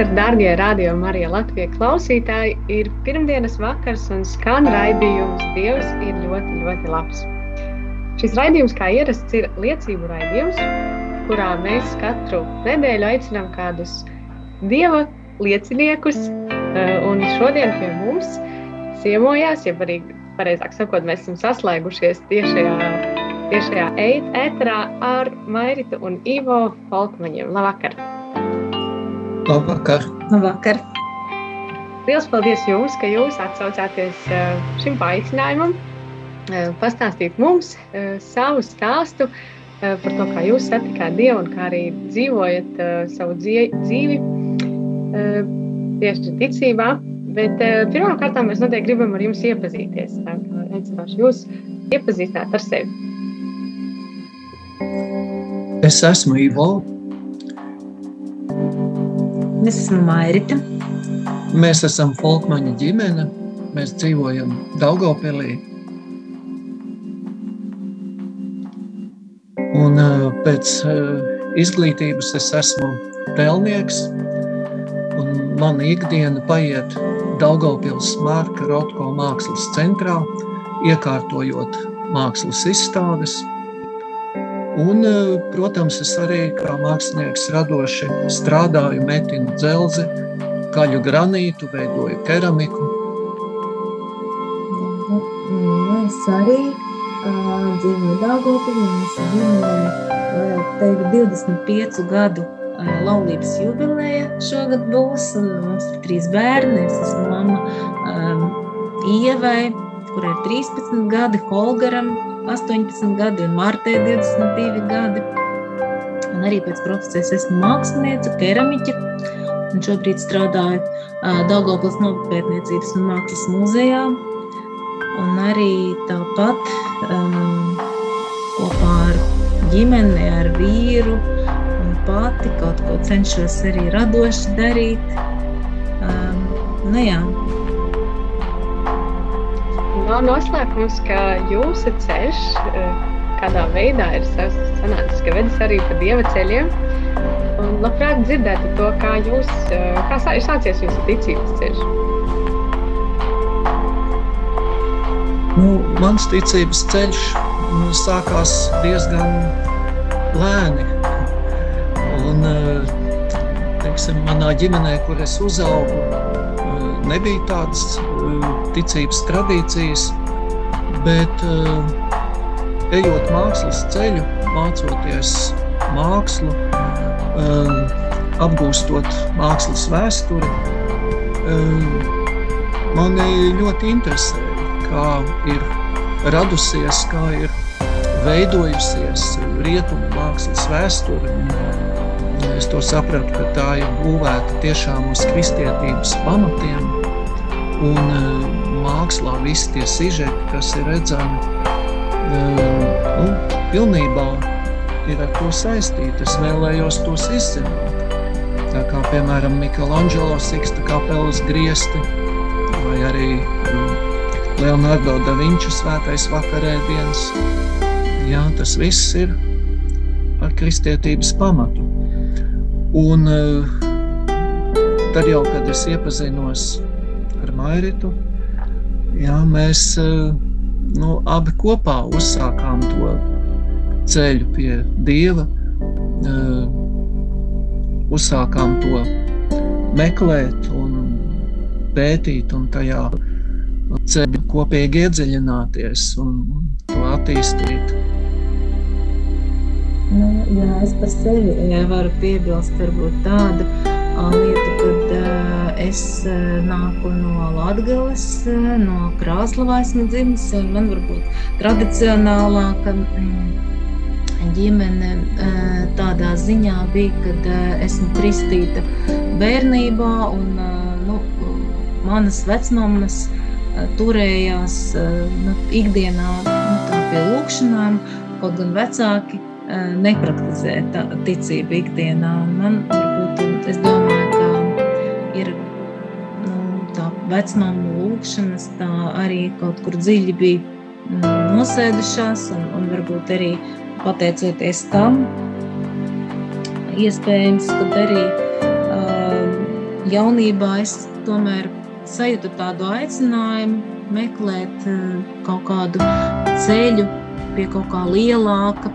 Labvakar, darbie radio Marija Latvijas klausītāji! Ir pirmdienas vakars un skan raidījums Dievs ir ļoti, ļoti labs. Šis raidījums, kā ierasts, ir liecību raidījums, kurā mēs katru nedēļu aicinām kādus dieva lieciniekus. eh, Un šodien pie mums ciemojās, ja arī pareizāk sakot, mēs esam saslēgušies tiešajā, tiešajā ēterā ar Mairitu un Ivo Folkmaņiem. Labvakar! Labvakar! Labvakar! Lielas paldies jums, ka jūs atsaucāties šim paaicinājumam, pastāstīt mums savu stāstu par to, kā jūs satikāt Dievu un kā arī dzīvojat savu dzīvi tieši ticībā. Bet pirmkārt, mēs noteikti gribam ar jums iepazīties. Aicināšu jūs iepazīstināt ar sevi. Es esmu Ivo. Es esmu Mairita. Mēs esam Falkmaņa ģimene. Mēs dzīvojam Daugopilī. Un pēc izglītības es esmu pelnieks. Un mana ikdiena paiet Daugopils Mārka Rotko mākslas centrā, iekārtojot mākslas izstādes. Un, uh, protams, es arī kā mākslinieks radoši strādāju, metinu dzelzi, kaļu granītu, veidoju keramiku. Nu, es arī dzīvoju Dāngopilī. Mēs ģimenē, varētu teikt, 25 gadu laulības jubileja šogad būs. un Mums ir trīs bērni. Es esmu mamma um, Ievai, kurai ir 13 gadi, Holgaram 18 gadi un Martē 22 gadi. Un arī pēc profesijas esmu māksliniece, keramiķe. Un šobrīd strādāju Daugopils novatpētniecības un mākslas muzejā. Un arī tāpat um, kopā ar ģimeni, ar vīru un pati kaut ko cenšos arī radoši darīt. Um, nu jā, Nav noslēpums, ka jūsu ceļš eh, kādā veidā ir sanācis, ka vedis arī pa dieva ceļiem. Un labprāt dzirdētu to, kā jūs, eh, kā ir sācies jūsu ticības ceļš. Nu, mans ticības ceļš nu, sākās diezgan lēni. Un, eh, teiksim, manā ģimenē, kur es uzaugu, nebija tādas eh, ticības tradīcijas, bet eh, ejot mākslas ceļu, mācoties mākslu, eh, apgūstot mākslas vēsturi, mani ļoti interesēja, kā ir radusies, kā ir veidojusies rietumu mākslas vēsture. Un Es to sapratu, ka tā ir būvēta tiešām uz kristietības pamatiem. Un eh, mākslā visi tie sižeti, kas ir redzami, eh, nu, pilnībā ir ar to saistīti. Es vēlējos tos izzināt. Tā kā, piemēram, Michelangelo Siksta kapelas griesti vai arī mm, Leonardo da Vinča svētais vakarēdiens. Jā, tas viss ir ar kristietības pamatu. Un eh, tad jau, kad es iepazinos ar Mairitu, jā, mēs eh, nu, abi kopā uzsākām to ceļu pie Dieva, eh, uzsākām to meklēt un pētīt un tajā ceļu kopīgi iedziļināties un to attīstīt. Jā, es par sevi jā, varu piebilst, varbūt tādu lietu, kad es nāku no uh, no Krāslavas esmu dzimis, un man varbūt tradicionālāka mm, ģimene tādā ziņā bija, kad esmu kristīta bērnībā, un nu, manas vecmāmas uh, turējās nu, ikdienā nu, pie lūkšanām, kaut gan vecāki nepraktizē tā, ticību ikdienā. Man varbūt, es domāju, ka ir nu, tā vecmāmu lūkšanas, tā arī kaut kur dziļi bija nosēdušās un, un varbūt arī pateicoties tam, iespējams, kad arī uh, jaunībā es tomēr sajūtu tādu aicinājumu meklēt uh, kaut kādu ceļu pie kaut kā lielāka,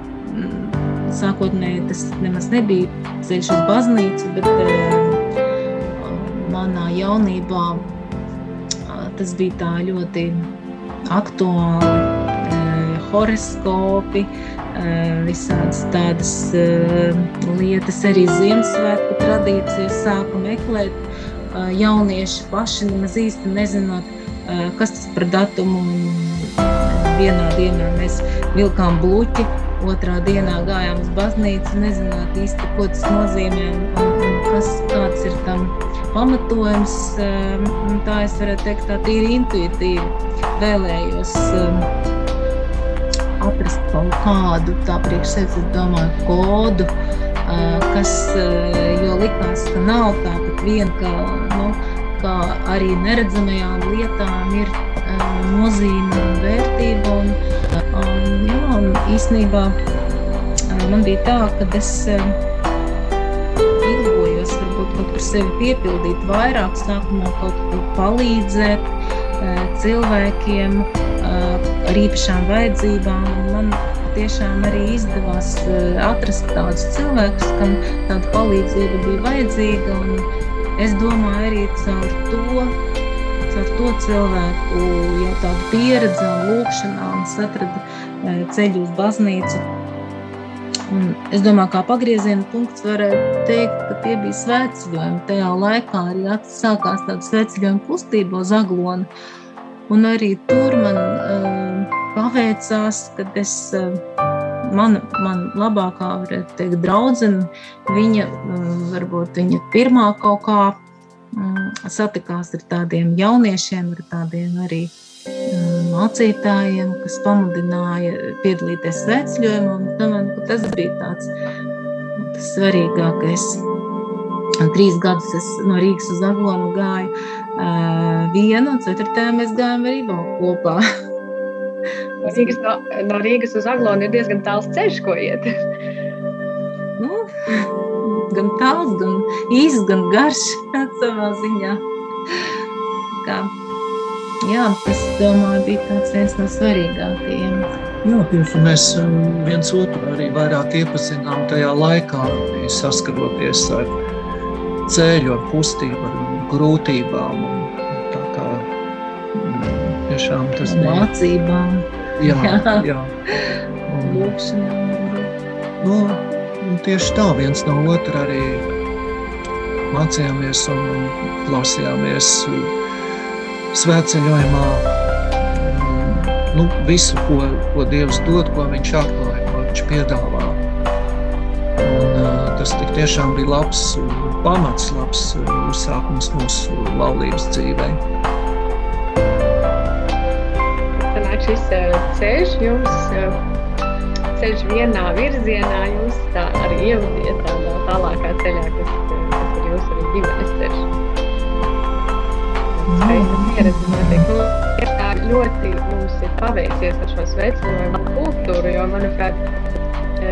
sākotnēji tas nemaz nebija ceļš uz baznīcu, bet uh, manā jaunībā uh, tas bija tā ļoti aktuāli. Uh, horoskopi, visādas tādas lietas, arī Ziemassvētku tradīcijas sāku meklēt. Jaunieši paši nemaz īsti nezinot, kas tas par datumu. Vienā dienā mēs vilkām bluķi, otrā dienā gājām uz baznīcu, nezinot īsti, ko tas nozīmē un, un, kas, kāds ir tam pamatojums. Um, tā es varētu teikt, tā tīri intuitīvi vēlējos um, atrast kaut kādu tā priekš sevis, es domāju, kodu, uh, kas, uh, jo likās, ka nav tāpat vien, ka, nu, kā arī neredzamajām lietām ir uh, nozīme un vērtība. Un, jā, un īstenībā man bija tā, ka es ilgojos varbūt kaut kur sevi piepildīt vairāk, sākumā kaut ko palīdzēt cilvēkiem ar īpašām vajadzībām. Man tiešām arī izdevās atrast tādus cilvēkus, kam tāda palīdzība bija vajadzīga. Es domāju, arī caur to ar to cilvēku jau tādu pieredzi un lūkšanā un atrada e, ceļu uz baznīcu. Un es domāju, kā pagrieziena punkts varētu teikt, ka tie bija svētceļojumi. Tajā laikā arī sākās tāda svētceļojuma kustība uz Aglonu. Un arī tur man uh, paveicās, kad es, uh, man, man labākā, varētu teikt, draudzene, viņa, varbūt viņa pirmā kaut kā satikās ar tādiem jauniešiem, ar tādiem arī mācītājiem, kas pamudināja piedalīties svētceļojumā. Domāju, ka tas bija tāds tas svarīgākais. Trīs gadus es no Rīgas uz Aglonu gāju uh, vienu, un ceturtajā mēs gājām arī vēl kopā. No Rīgas, no, no Rīgas uz Aglonu ir diezgan tāls ceļš, ko iet. nu, gan tāls, gan īsts, gan garš savā ziņā. Kā, jā, tas, domāju, bija tāds viens no svarīgākajiem. Jā, tieši mēs um, viens otru arī vairāk iepazinām tajā laikā, saskaroties ar ceļu, ar kustību, ar grūtībām. Un tā kā mm, tiešām tas bija. Mācībām. Jā, jā. jā. Un, Lūkšanām. Nu, Un tieši tā viens no otra arī mācījāmies un, un klausījāmies svētceļojumā nu, visu, ko, ko Dievs dod, ko viņš atklāja, ko viņš piedāvā. Un, tas tiešām bija labs pamats, labs uzsākums mūsu laulības. Sanāk šis ceļš jums ceļš vienā virzienā, jūs tā arī ievadiet tādā tālākā ceļā, kas, kas ir jūsu ģimenes ceļš. Notiek. Nu, tā ļoti mums ir paveicies ar šo sveceļojumu kultūru, jo, manuprāt,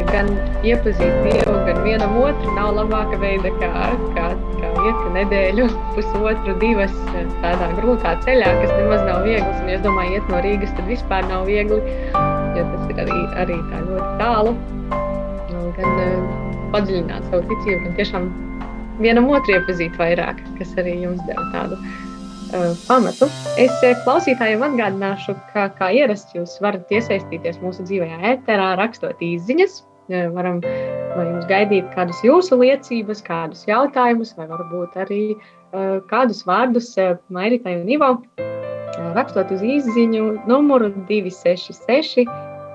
gan iepazīt Dievu, gan vienam otru nav labāka veida, kā, kā, kā iet nedēļu, pusotru, divas tādā grūtā ceļā, kas nemaz nav viegls. Un, ja es domāju, iet no Rīgas, tad vispār nav viegli jo tas ir arī, arī tā ļoti tālu. Gan uh, padziļināt savu ticību, gan tiešām vienam otru iepazīt vairāk, kas arī jums deva tādu uh, pamatu. Es uh, klausītājiem atgādināšu, ka, kā ierasts, jūs varat iesaistīties mūsu dzīvajā ēterā, rakstot īsiņas. Uh, varam vai jums gaidīt kādus jūsu liecības, kādus jautājumus, vai varbūt arī uh, kādus vārdus uh, Mairitai un Ivo, uh, rakstot uz izziņu numuru 266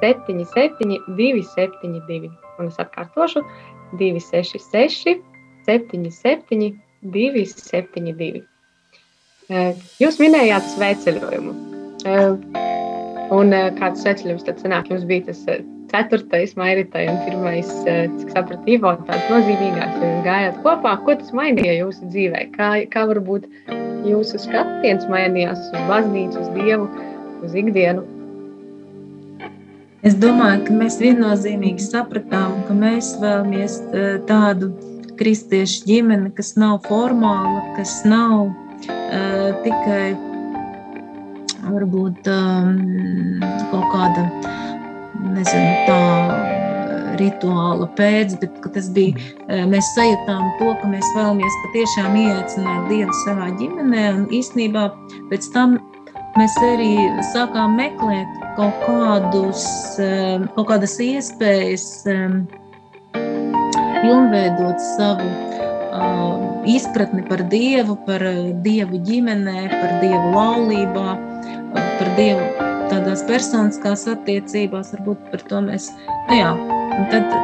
77 272. Un es atkārtošu 266 77 272. Jūs minējāt sveceļojumu. Un kāds sveceļojums tad sanāk? Jums bija tas ceturtais mairitai un pirmais, cik sapratu, Ivo, tāds nozīmīgāks, ja gājāt kopā. Ko tas mainīja jūsu dzīvē? Kā, kā varbūt jūsu skatiens mainījās uz baznīcu, uz Dievu, uz ikdienu? Es domāju, ka mēs viennozīmīgi sapratām, ka mēs vēlamies tādu kristiešu ģimeni, kas nav formāla, kas nav tikai varbūt um, kaut kāda nezinu, tā rituāla pēc, bet tas bija, mēs sajūtām to, ka mēs vēlamies patiešām ieaicināt Dievu savā ģimenē, un īstenībā pēc tam mēs arī sākām meklēt kaut, kādus, kaut kādas iespējas pilnveidot savu uh, izpratni par Dievu, par Dievu ģimenē, par Dievu laulībā, par Dievu tādās personiskās attiecībās, varbūt par to mēs, nu jā, tad,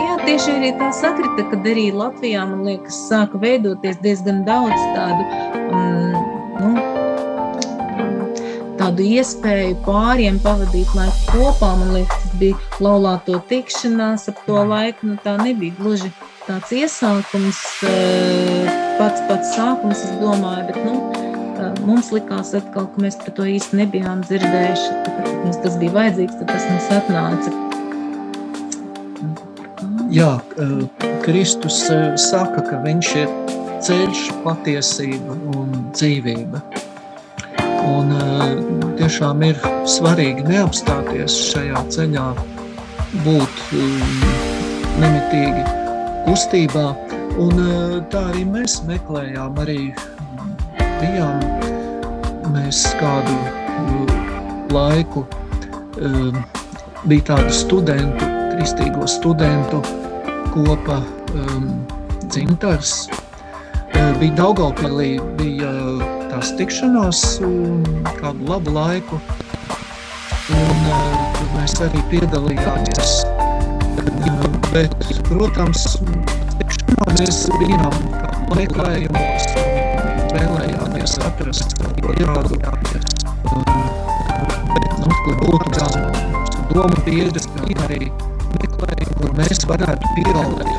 jā, tieši arī tā sakrita, kad arī Latvijā, man liekas, sāka veidoties diezgan daudz tādu, um, nu, tādu iespēju pāriem pavadīt laiku kopā. Man liekas, tas bija laulāto tikšanās ap to laiku. Nu, tā nebija gluži tāds iesākums, eh, pats pats sākums, es domāju, bet nu, eh, mums likās atkal, ka mēs par to īsti nebijām dzirdējuši. Tad, kad mums tas bija vajadzīgs, tad tas mums atnāca. Jā, eh, Kristus saka, ka viņš ir ceļš, patiesība un dzīvība. Un, tiešām ir svarīgi neapstāties šajā ceļā, būt nemitīgi kustībā. Un tā arī mēs meklējām, arī bijām mēs kādu laiku, bija tāda studentu, kristīgo studentu kopa dzimtars. Bija Daugavpilī, bija tās tikšanās kādu labu laiku. Un mēs arī piedalījāmies. Bet, protams, tikšanā mēs bijām meklējumos vēlējāmies atrast kādu nu, kur būtu tās domu biedras, arī meklējumi, kur mēs varētu pieaugt,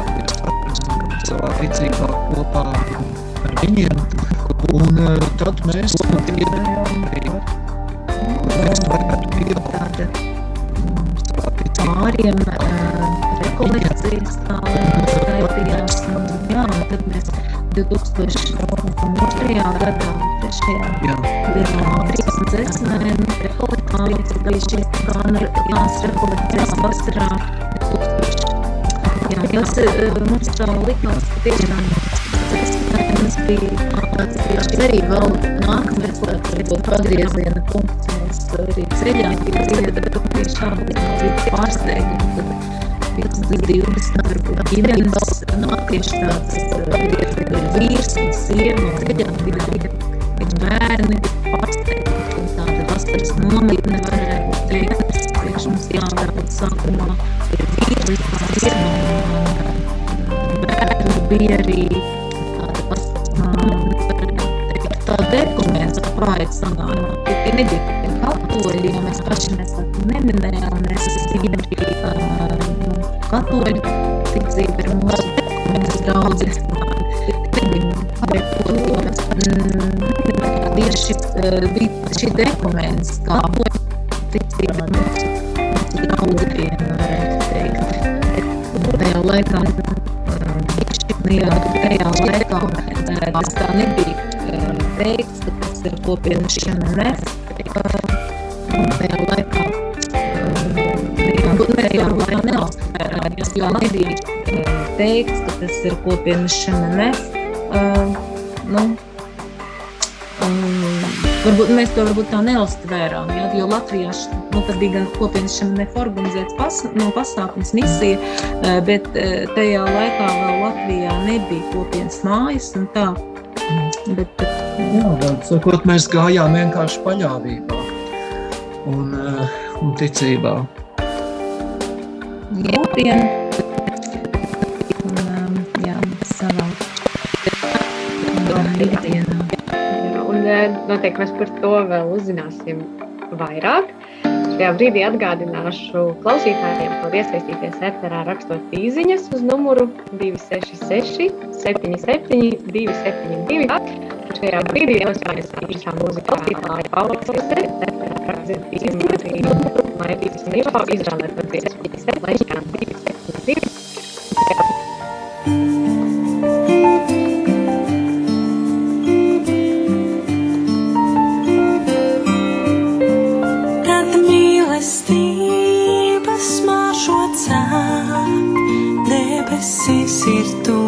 atrast savā ticībā kopā ar viņiem. Un tad mēs piedējām arī, mēs varētu pieaugt pāriem rekolekcijas tālēm skaitījās. Un, jā, un tad mēs 2002. gadā, 3. gadā, 36 mēnesi rekolekcijas, bija šīs Kānas rekolekcijas vasarā 2000. Jā, tas mums tā likās, ka tiešām tas bija tāds tieši arī vēl nākamais tāds pagrieziena punkts mums arī ceļā, bija dzieda, ka tiešām bija pārsteigums, tad 15, 20 ģimenes nāk tieši tāds vīrs un sieva un ceļā bija bija bērni, bija pārsteigums un tāda vasaras nometne varētu teikt, priekš mums jāvērt sākumā ir vīri, sieva un bērni bija arī dekuments projekts sanāca. Tie nebija tikai katoļi, jo mēs paši nesam neminējām, mēs esam uh, nu, katoļu ticība ir mūsu dekuments draudzes. Tieši bija šī dokuments, kā ticība mūsu draudziem, teikt. Tajā laikā, tajā laikā tas tā nebija teikts, ka tas ir kopienas ŠMNF. Tajā laikā tajā laikā neapstājās, jo nebija teikts, ka tas ir kopienas ŠMNF. Nu, Varbūt mēs to varbūt tā neuztvērām, ja, jo Latvijā nu, bija gan kopienas šim neforganizēts pas, no pasākums misija, eh, bet eh, tajā laikā vēl Latvijā nebija kopienas mājas un tā. Bet, bet, Jā, vārdu sakot, mēs gājām vienkārši paļāvībā eh, un ticībā. kopiena. Un, jā, savā. Jā, Un eh, noteikti mēs par to vēl uzzināsim vairāk. Šajā brīdī atgādināšu klausītājiem, var iesaistīties ēterā rakstot īsiņas uz numuru 266, 77, 272. Šajā brīdī jau mēs īstenībā mūzika klausītāji pauzē, rakstīt īsiņas, lai īstenībā izvēlētos dziesmu, lai šķiet 272. Kad mīlestības mažo cāk, debesis ir tuvu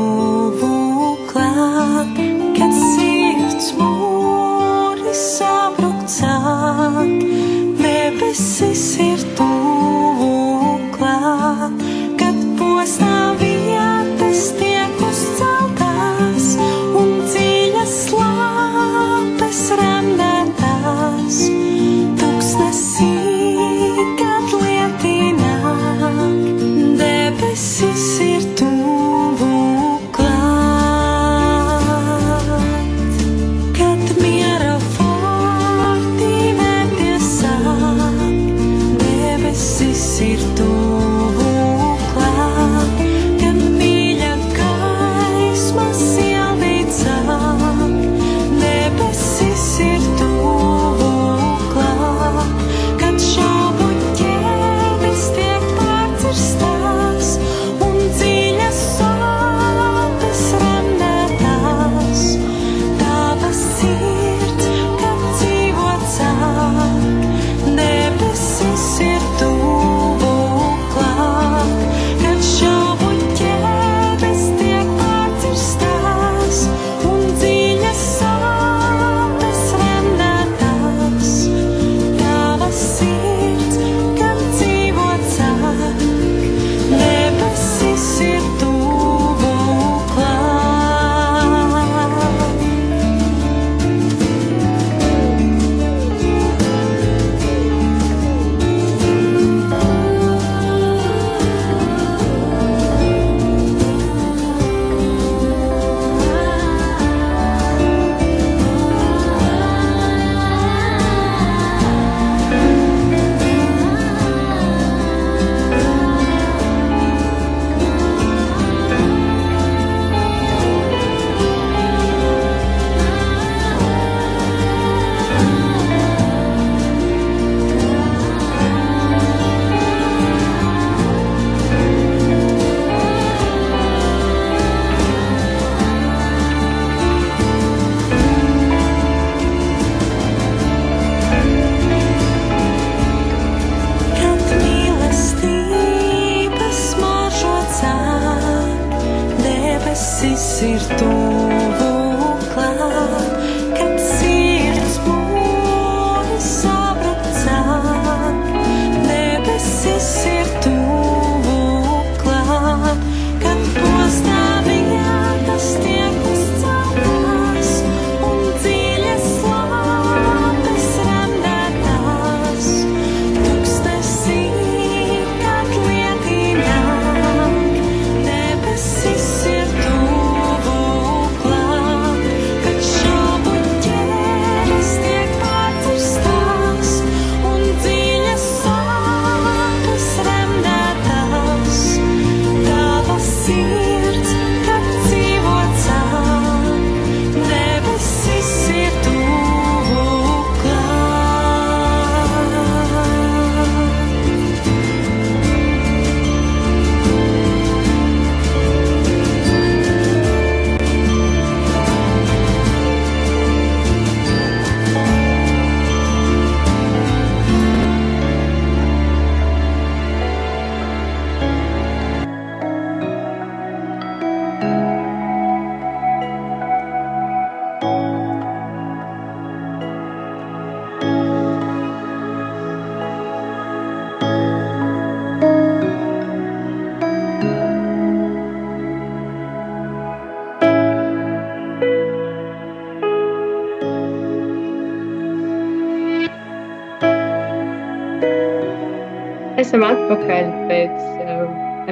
esam atpakaļ pēc uh,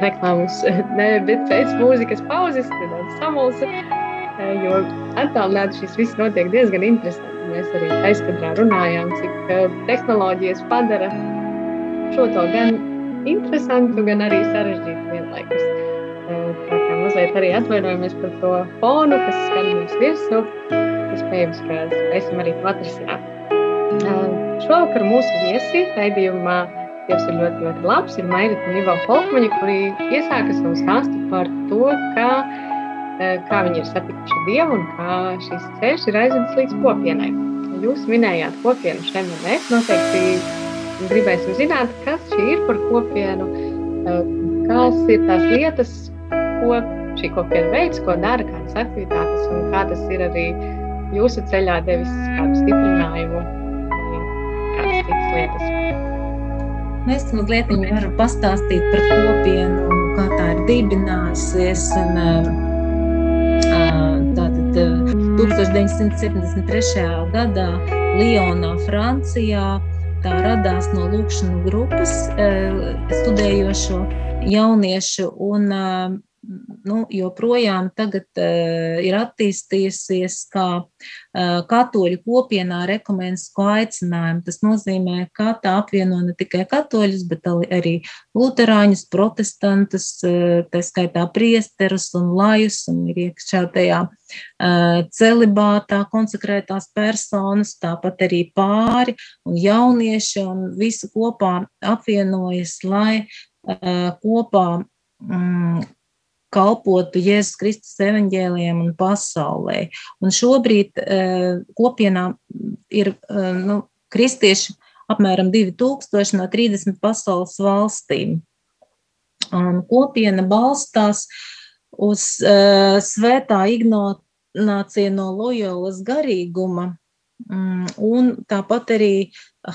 reklāmas, ne, bet pēc mūzikas pauzes, tad samulsa, uh, jo attālināti šis viss notiek diezgan interesanti. Mēs arī aizkadrā runājām, cik uh, tehnoloģijas padara šo to gan interesantu, gan arī sarežģītu vienlaikus. Uh, tā kā mazliet arī atvainojamies par to fonu, kas skan mums virsū. Iespējams, ka spēsim arī to atrisināt. Uh, šovakar mūsu viesi raidījumā Dievs ir ļoti, ļoti labs. Ir Mairita un Ivo Holkmaņa, kuri iesāka savu stāstu par to, kā, eh, kā viņi ir satikuši Dievu un kā šis ceļš ir aizvedis līdz kopienai. Jūs minējāt kopienu šeit un es noteikti gribēsim zināt, kas šī ir par kopienu, eh, kas ir tās lietas, ko šī kopiena veids, ko dara, kādas aktivitātes un kā tas ir arī jūsu ceļā devis kādu stiprinājumu, kādas citas lietas. Es mazliet varu pastāstīt par kopienu, kā tā ir dibinājusies. Un, tātad 1973. gadā Lionā, Francijā, tā radās no lūkšanu grupas studējošo jauniešu. Un, nu, joprojām tagad uh, ir attīstījusies kā uh, katoļu kopienā rekomendāciju aicinājumu. Tas nozīmē, ka tā apvieno ne tikai katoļus, bet arī luterāņus, protestantus, uh, tā skaitā priesterus un lajus, un ir iekšā tajā celibātā konsekrētās personas, tāpat arī pāri un jaunieši, un visi kopā apvienojas, lai kopā mm, kalpotu Jēzus Kristus evaņģēliem un pasaulē. Un šobrīd uh, kopienā ir uh, nu, kristieši apmēram 2000 no 30 pasaules valstīm. Un kopiena balstās uz uh, svētā ignācija no lojolas garīguma, um, un tāpat arī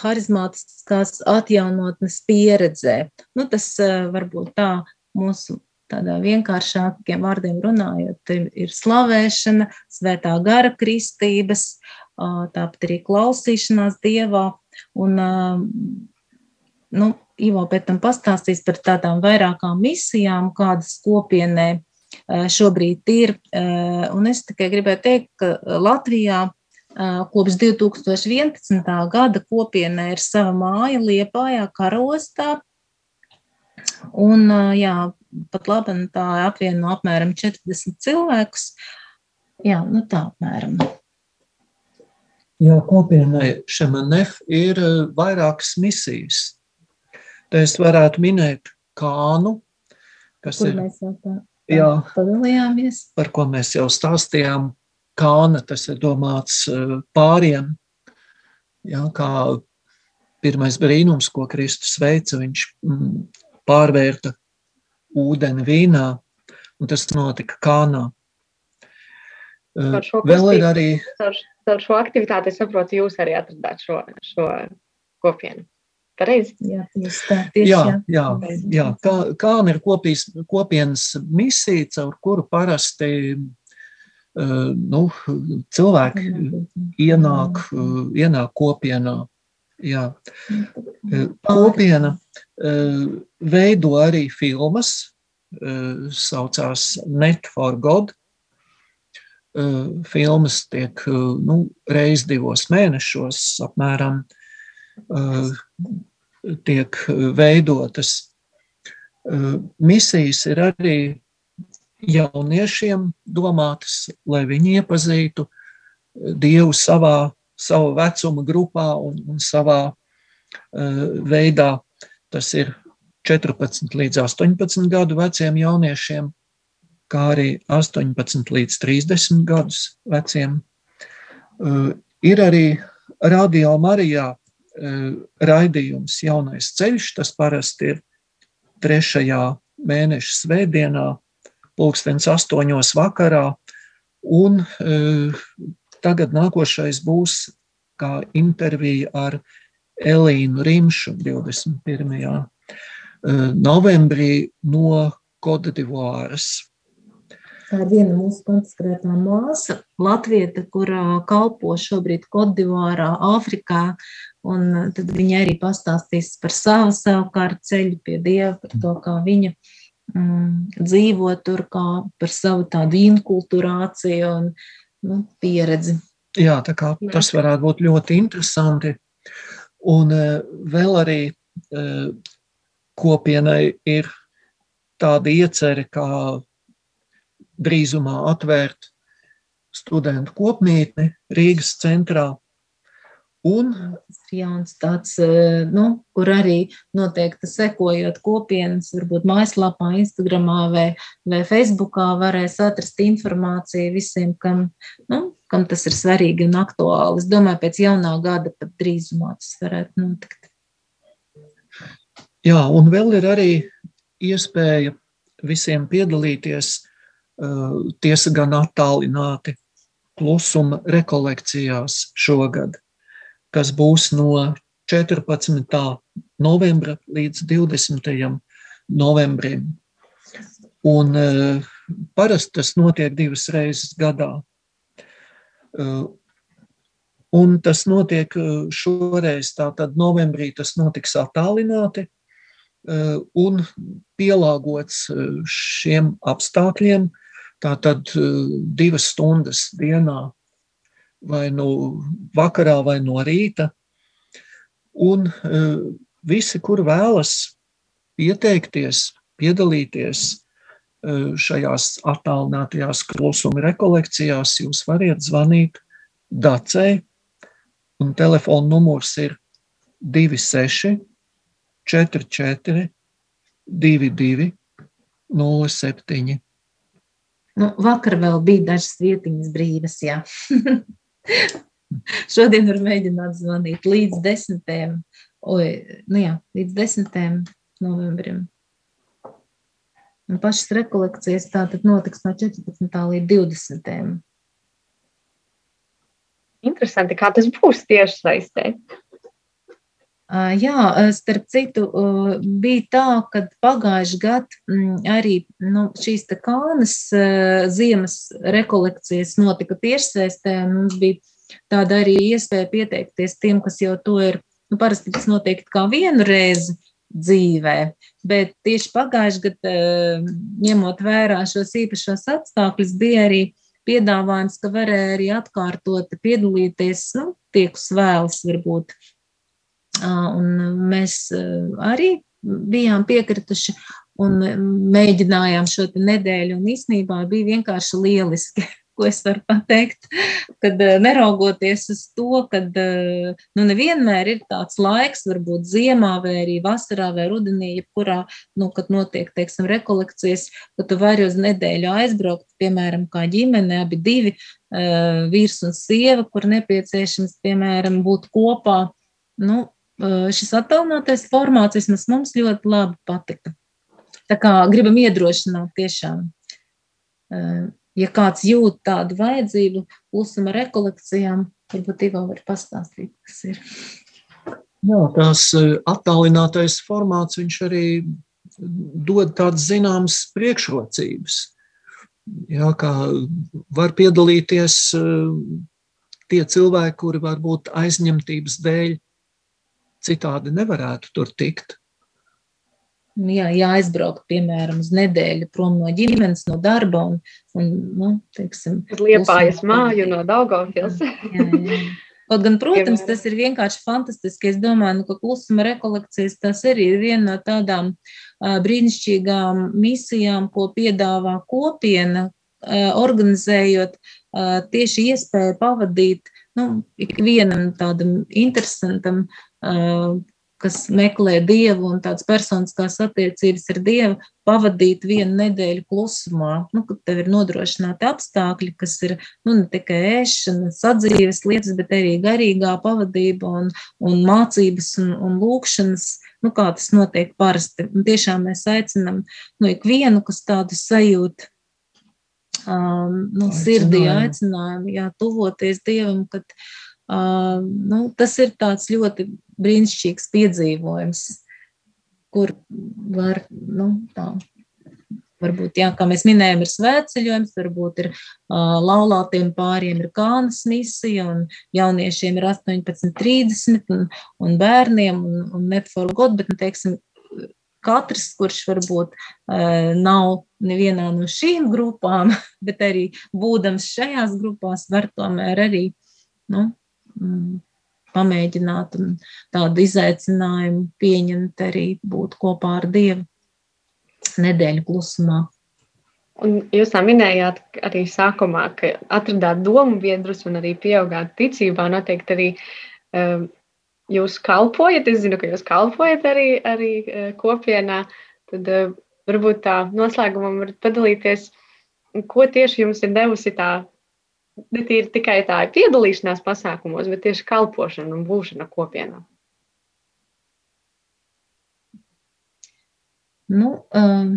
harizmātiskās atjaunotnes pieredzē. Nu, tas uh, varbūt tā mūsu tādā vienkāršākiem vārdiem runājot, ir slavēšana, svētā gara kristības, tāpat arī klausīšanās dievā. Un, nu, Ivo pēc tam pastāstīs par tādām vairākām misijām, kādas kopienē šobrīd ir. Un es tikai gribēju teikt, ka Latvijā kopš 2011. gada kopienē ir sava māja Liepājā, Karostā. Un, jā, pat labi, tā apvieno apmēram 40 cilvēkus. Jā, nu tā apmēram. Jā, kopienai Šemanef ir eh, vairākas misijas. Te es varētu minēt Kānu, kas Kur ir, mēs jau tā jā, padalījāmies. par ko mēs jau stāstījām. Kāna, tas ir domāts eh, pāriem, jā, kā pirmais brīnums, ko Kristus veica, viņš mm, pārvērta ūdeni vīnā, un tas notika Kānā. Vēl ir arī Ar, ar šo aktivitāti, es saprotu, jūs arī atradāt šo, šo kopienu. Pareizi. Jā, tā. Tieši, Jā, jā. jā, jā. Kā, kāna ir kopīs, kopienas misija, caur kuru parasti nu, cilvēki ienāk, ienāk kopienā. Jā. Kopiena uh, veido arī filmas, uh, saucās Net for God. Filmas tiek nu, reiz divos mēnešos apmēram tiek veidotas. Misijas ir arī jauniešiem domātas, lai viņi iepazītu Dievu savā, savā vecuma grupā un, un savā uh, veidā. Tas ir 14 līdz 18 gadu veciem jauniešiem, kā arī 18 līdz 30 gadus veciem. Uh, Ir arī Radio Marijā uh, raidījums Jaunais ceļš. Tas parasti ir trešajā mēneša svētdienā, pulkstens astoņos vakarā. Un tagad nākošais būs kā intervija ar Elīnu Rimšu 21. uh, novembrī no Kodivāras. kā viena mūsu konsekrētā māsa, Latvieta, kurā kalpo šobrīd Kodivārā, Āfrikā, un tad viņa arī pastāstīs par savu savukārt ceļu pie Dieva, par to, kā viņa mm, dzīvo tur, kā par savu tādu inkulturāciju un nu, pieredzi. Jā, tā kā tas varētu būt ļoti interesanti. Un eh, vēl arī eh, kopienai ir tāda iecerē, kā drīzumā atvērt studentu kopmītni Rīgas centrā. Un jauns tāds, eh, nu, kur arī noteikti sekojot kopienas, varbūt mājaslapā, Instagramā vai, vai Facebookā varēs atrast informāciju visiem, kam, nu, kam tas ir svarīgi un aktuāli. Es domāju, pēc jaunā gada pat drīzumā tas varētu notikt. Jā, un vēl ir arī iespēja visiem piedalīties, uh, tiesa gan attālināti, klusuma rekolekcijās šogad, kas būs no 14. novembra līdz 20. novembrim. Un uh, parasti tas notiek divas reizes gadā. Uh, Un tas notiek uh, šoreiz, tātad novembrī tas notiks attālināti, un pielāgots šiem apstākļiem. Tātad divas stundas dienā, vai no vakarā, vai no rīta. Un visi, kur vēlas pieteikties, piedalīties šajās attālinātajās klusuma rekolekcijās, jūs varat zvanīt Dacei, un telefona numurs ir 26 44 22 07. Nu, vakar vēl bija dažas vietiņas brīvas, jā. Šodien var mēģināt zvanīt līdz 10. Oi, nu jā, līdz 10. novembrim. Un pašas rekolekcijas tā tad notiks no 14. līdz 20. Interesanti, kā tas būs tieši saistē. Jā, starp citu, bija tā, ka pagājuši gadu arī nu, šīs te kānas ziemas rekolekcijas notika tiešsaistē, un mums bija tāda arī iespēja pieteikties tiem, kas jau to ir, nu, parasti tas notiek kā vienu reizi dzīvē, bet tieši pagājuši gadu, ņemot vērā šos īpašos apstākļus, bija arī piedāvājums, ka varēja arī atkārtot piedalīties, nu, tie, kas vēlas varbūt. Un mēs arī bijām piekrituši un mēģinājām šo nedēļu, un īsnībā bija vienkārši lieliski. Ko es varu pateikt? Kad neraugoties uz to, ka nu, nevienmēr ir tāds laiks, varbūt ziemā, vai arī vasarā, vai rudenī, jebkurā, nu, kad notiek, teiksim, rekolekcijas, ka tu vari uz nedēļu aizbraukt, piemēram, kā ģimene, abi divi, vīrs un sieva, kur nepieciešams, piemēram, būt kopā. Nu, šis attālinātais formāts vismaz mums ļoti labi patika. Tā kā gribam iedrošināt tiešām. Ja kāds jūt tādu vajadzību, klusuma rekolekcijām, varbūt Ivo var pastāstīt, kas ir. Jā, tās attālinātais formāts, viņš arī dod tādas zināmas priekšrocības. Jā, kā var piedalīties tie cilvēki, kuri varbūt aizņemtības dēļ citādi nevarētu tur tikt. Jā, jāaizbraukt, piemēram, uz nedēļu prom no ģimenes, no darba un, un nu, teiksim, Uz liepājas klusuma māju no Daugavpils. Jā, jā. Kaut gan, protams, tas ir vienkārši fantastiski. Es domāju, nu, ka klusuma rekolekcijas tas arī ir viena no tādām ā, brīnišķīgām misijām, ko piedāvā kopiena, ā, organizējot ā, tieši iespēju pavadīt nu, ikvienam tādam interesantam, kas meklē dievu un tādas personiskās attiecības ar dievu, pavadīt vienu nedēļu klusumā, nu, kad tev ir nodrošināti apstākļi, kas ir nu, ne tikai ēšana, sadzīves lietas, bet arī garīgā pavadība un, un mācības un, un lūkšanas, nu, kā tas notiek parasti. Un tiešām mēs aicinam nu, ikvienu, kas tādu sajūt, um, nu, sirdī Aicinājumu. aicinājumu, jā, tuvoties Dievam, kad uh, nu, tas ir tāds ļoti brīnišķīgs piedzīvojums, kur var, nu, tā, Varbūt, jā, kā mēs minējām, ir svētceļojums, varbūt ir uh, laulātiem pāriem ir kānas misija, un jauniešiem ir 18, 30, un, un bērniem, un, un net for God, bet, nu, teiksim, katrs, kurš varbūt nav nevienā no šīm grupām, bet arī būdams šajās grupās, var tomēr arī, nu, pamēģināt un tādu izaicinājumu pieņemt arī būt kopā ar Dievu nedēļu klusumā. Un jūs tā minējāt arī sākumā, ka atradāt domu biedrus un arī pieaugāt ticībā. Noteikti arī um, jūs kalpojat. Es zinu, ka jūs kalpojat arī, arī uh, kopienā. Tad uh, varbūt tā noslēgumam varat padalīties, ko tieši jums ir devusi tā, ne tīri tikai tā piedalīšanās pasākumos, bet tieši kalpošana un būšana kopienā. Nu, um,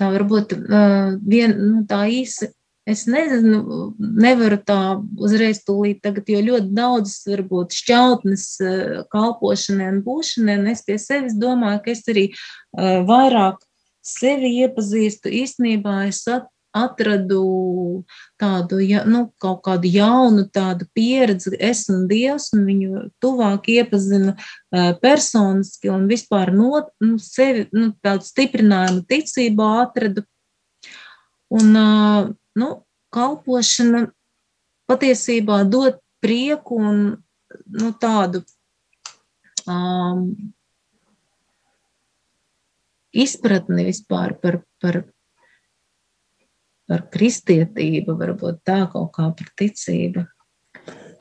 tā varbūt uh, vien, nu, tā īsi. Es nezinu, nevaru tā uzreiz tūlīt tagad, jo ļoti daudz varbūt šķautnes uh, kalpošanai un būšanai, un es pie sevis domāju, ka es arī uh, vairāk sevi iepazīstu. Īstenībā es at, atradu tādu, ja, nu, kaut kādu jaunu tādu pieredzi, es un Dievs, un viņu tuvāk iepazinu uh, personiski un vispār no nu, sevi, nu, tādu stiprinājumu ticībā atradu. Un, uh, nu, kalpošana patiesībā dod prieku un, nu, tādu um, izpratni vispār par, par, par kristietību, varbūt tā kaut kā par ticību.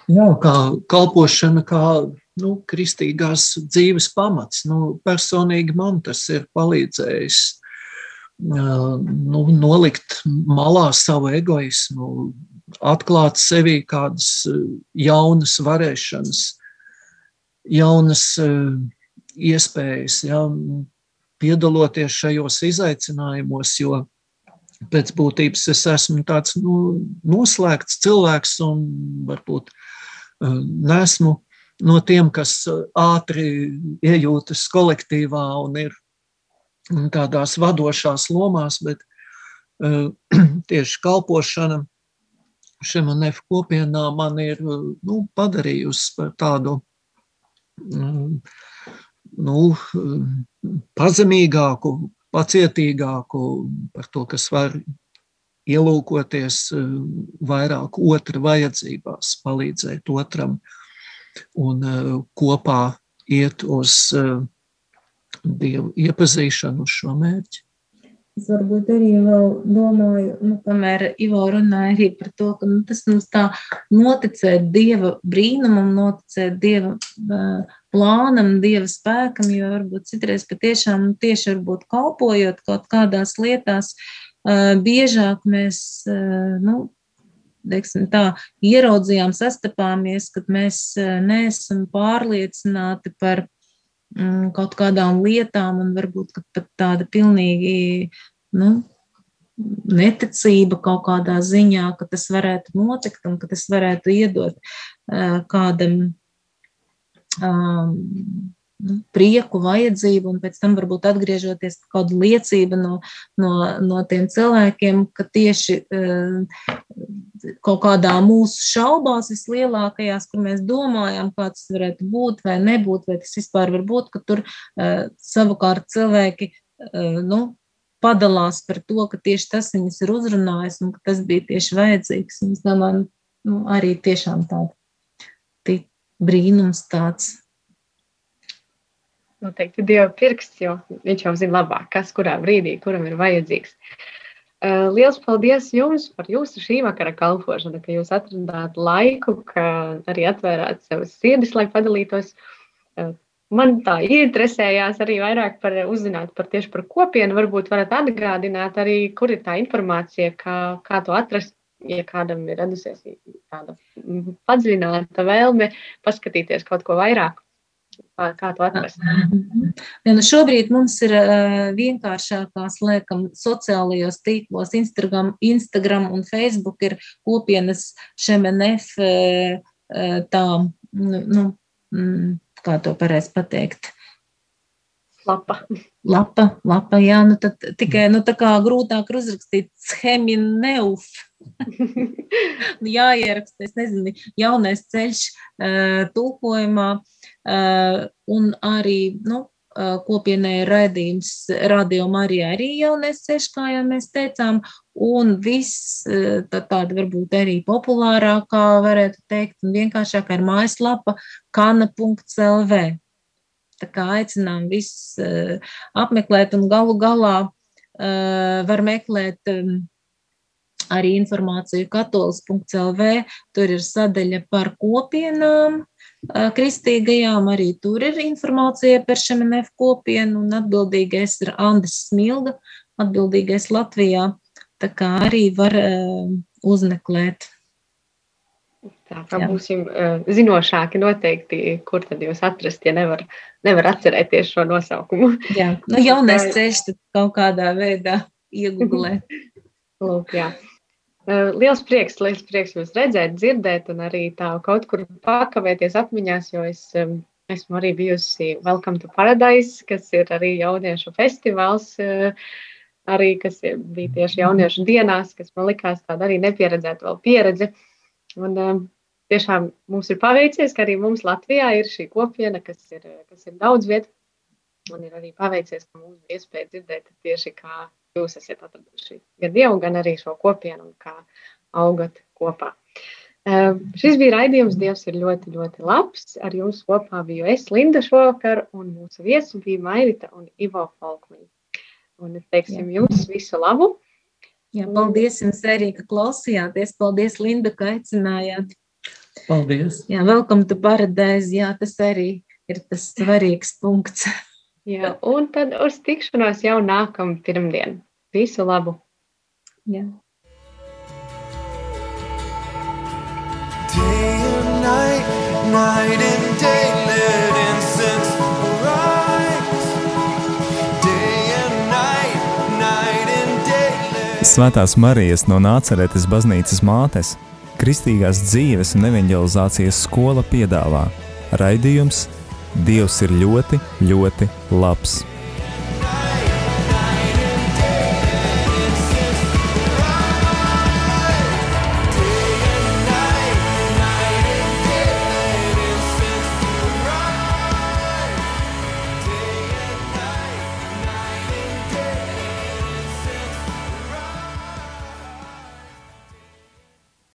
Jā, kā kalpošana, kā nu, kristīgās dzīves pamats. Nu, personīgi man tas ir palīdzējis nu, nolikt malā savu egoismu, atklāt sevī kādas jaunas varēšanas, jaunas iespējas, ja, piedaloties šajos izaicinājumos, jo pēc būtības es esmu tāds nu, noslēgts cilvēks un varbūt uh, nesmu no tiem, kas uh, ātri iejūtas kolektīvā un ir tādās vadošās lomās, bet uh, tieši kalpošana šim un nef kopienā man ir nu, padarījusi par tādu mm, nu, pazemīgāku, pacietīgāku par to, kas var ielūkoties eh, vairāk otra vajadzībās, palīdzēt otram un eh, kopā iet uz eh, Dievu iepazīšanu uz šo mērķi. Es varbūt arī domāju, nu, kamēr Ivo runāja arī par to, ka nu, tas mums tā noticēt Dieva brīnumam, noticēt Dieva uh, plānam, Dieva spēkam, jo varbūt citreiz patiešām tieši varbūt kalpojot kaut kādās lietās, uh, biežāk mēs, uh, nu, teiksim, tā, ieraudzījām, sastapāmies, kad mēs neesam pārliecināti par mm, kaut kādām lietām, un varbūt pat tāda pilnīgi nu, neticība kaut kādā ziņā, ka tas varētu notikt un ka tas varētu iedot kādam um, nu, prieku, vajadzību, un pēc tam varbūt atgriežoties kādu liecību no, no, no tiem cilvēkiem, ka tieši uh, kaut kādā mūsu šaubās vislielākajās, kur mēs domājam, kā tas varētu būt vai nebūt, vai tas vispār var būt, ka tur uh, savukārt cilvēki, uh, nu, padalās par to, ka tieši tas viņus ir uzrunājis un ka tas bija tieši vajadzīgs. Un es domāju, nu, arī tiešām tāda brīnums tāds. Noteikti Dieva pirksts, jo viņš jau zina labāk, kas kurā brīdī, kuram ir vajadzīgs. Uh, liels paldies jums par jūsu šī vakara kalpošanu, ka jūs atradāt laiku, ka arī atvērāt savas sirdis, lai padalītos uh, Man tā interesējās arī vairāk par uzzināt par tieši par kopienu. Varbūt varat atgādināt arī, kur ir tā informācija, kā, kā to atrast, ja kādam ir radusies tāda padziļināta vēlme paskatīties kaut ko vairāk. Kā to atrast? Ja, nu šobrīd mums ir vienkāršākās, liekam, sociālajos tīklos, Instagram, Instagram un Facebook ir kopienas šemenef uh, tā, nu, nu, mm, kā to pareizi pateikt. Lapa. Lapa, lapa, jā, nu tad tikai nu, tā kā grūtāk uzrakstīt schemineuf. Nu, Jāieraksta, es nezinu, jaunais ceļš uh, tulkojumā uh, un arī, nu, uh, kopienai ir raidījums Radio Marijā arī jaunais ceļš, kā jau mēs teicām, un viss uh, tā, tāda varbūt arī populārākā, varētu teikt, un vienkāršākā ir mājaslapa kana.lv. Aicinām visus uh, apmeklēt un galu galā uh, var meklēt um, arī informāciju katolis.lv. Tur ir sadaļa par kopienām uh, kristīgajām, arī tur ir informācija par šemenef kopienu un atbildīgais ir Andris Smilga, atbildīgais Latvijā. Tā kā arī var uzmeklēt. Tā kā Jā. būsim uh, zinošāki noteikti, kur tad jūs atrast, ja nevar, nevar atcerēties šo nosaukumu. Jā, nu, jaunais ceļš tad kaut kādā veidā iegūlēt. Lūk, jā. Uh, Liels prieks, liels prieks jūs redzēt, dzirdēt, un arī tā kaut kur pakavēties atmiņās, jo es um, esmu arī bijusi Welcome to Paradise, kas ir arī jauniešu festivāls, uh, arī kas ir- bija tieši jauniešu dienās, kas man likās tāda arī nepieredzēta vēl pieredze. Un, um, tiešām mums ir paveicies, ka arī mums Latvijā ir šī kopiena, kas ir, kas ir daudz vietu. Man ir arī paveicies, ka mums bija iespēja dzirdēt tieši, kā jūs esat atraduši gan Dievu, gan arī šo kopienu un kā augat kopā. Uh, šis bija raidījums, Dievs ir ļoti, ļoti labs. Ar jums kopā biju es, Linda, šovakar, un mūsu viesi bija Mairita un Ivo Falkmiņa. Un teiksim jums visu labu! Jā, paldies jums arī, ka klausījāties. Paldies, Linda, ka aicinājāt. Paldies! Jā, welcome to paradise. Jā, tas arī ir tas svarīgs punkts. Jā, un tad uz tikšanos jau nākamā pirmdiena. Visu labu! Jā. Day and night, night and day, let incense arise. Day and night, night and day, let Svētās Marijas no Nāceretes baznīcas mātes, Kristīgās dzīves un evanģelizācijas skola piedāvā raidījums Dievs ir ļoti, ļoti labs.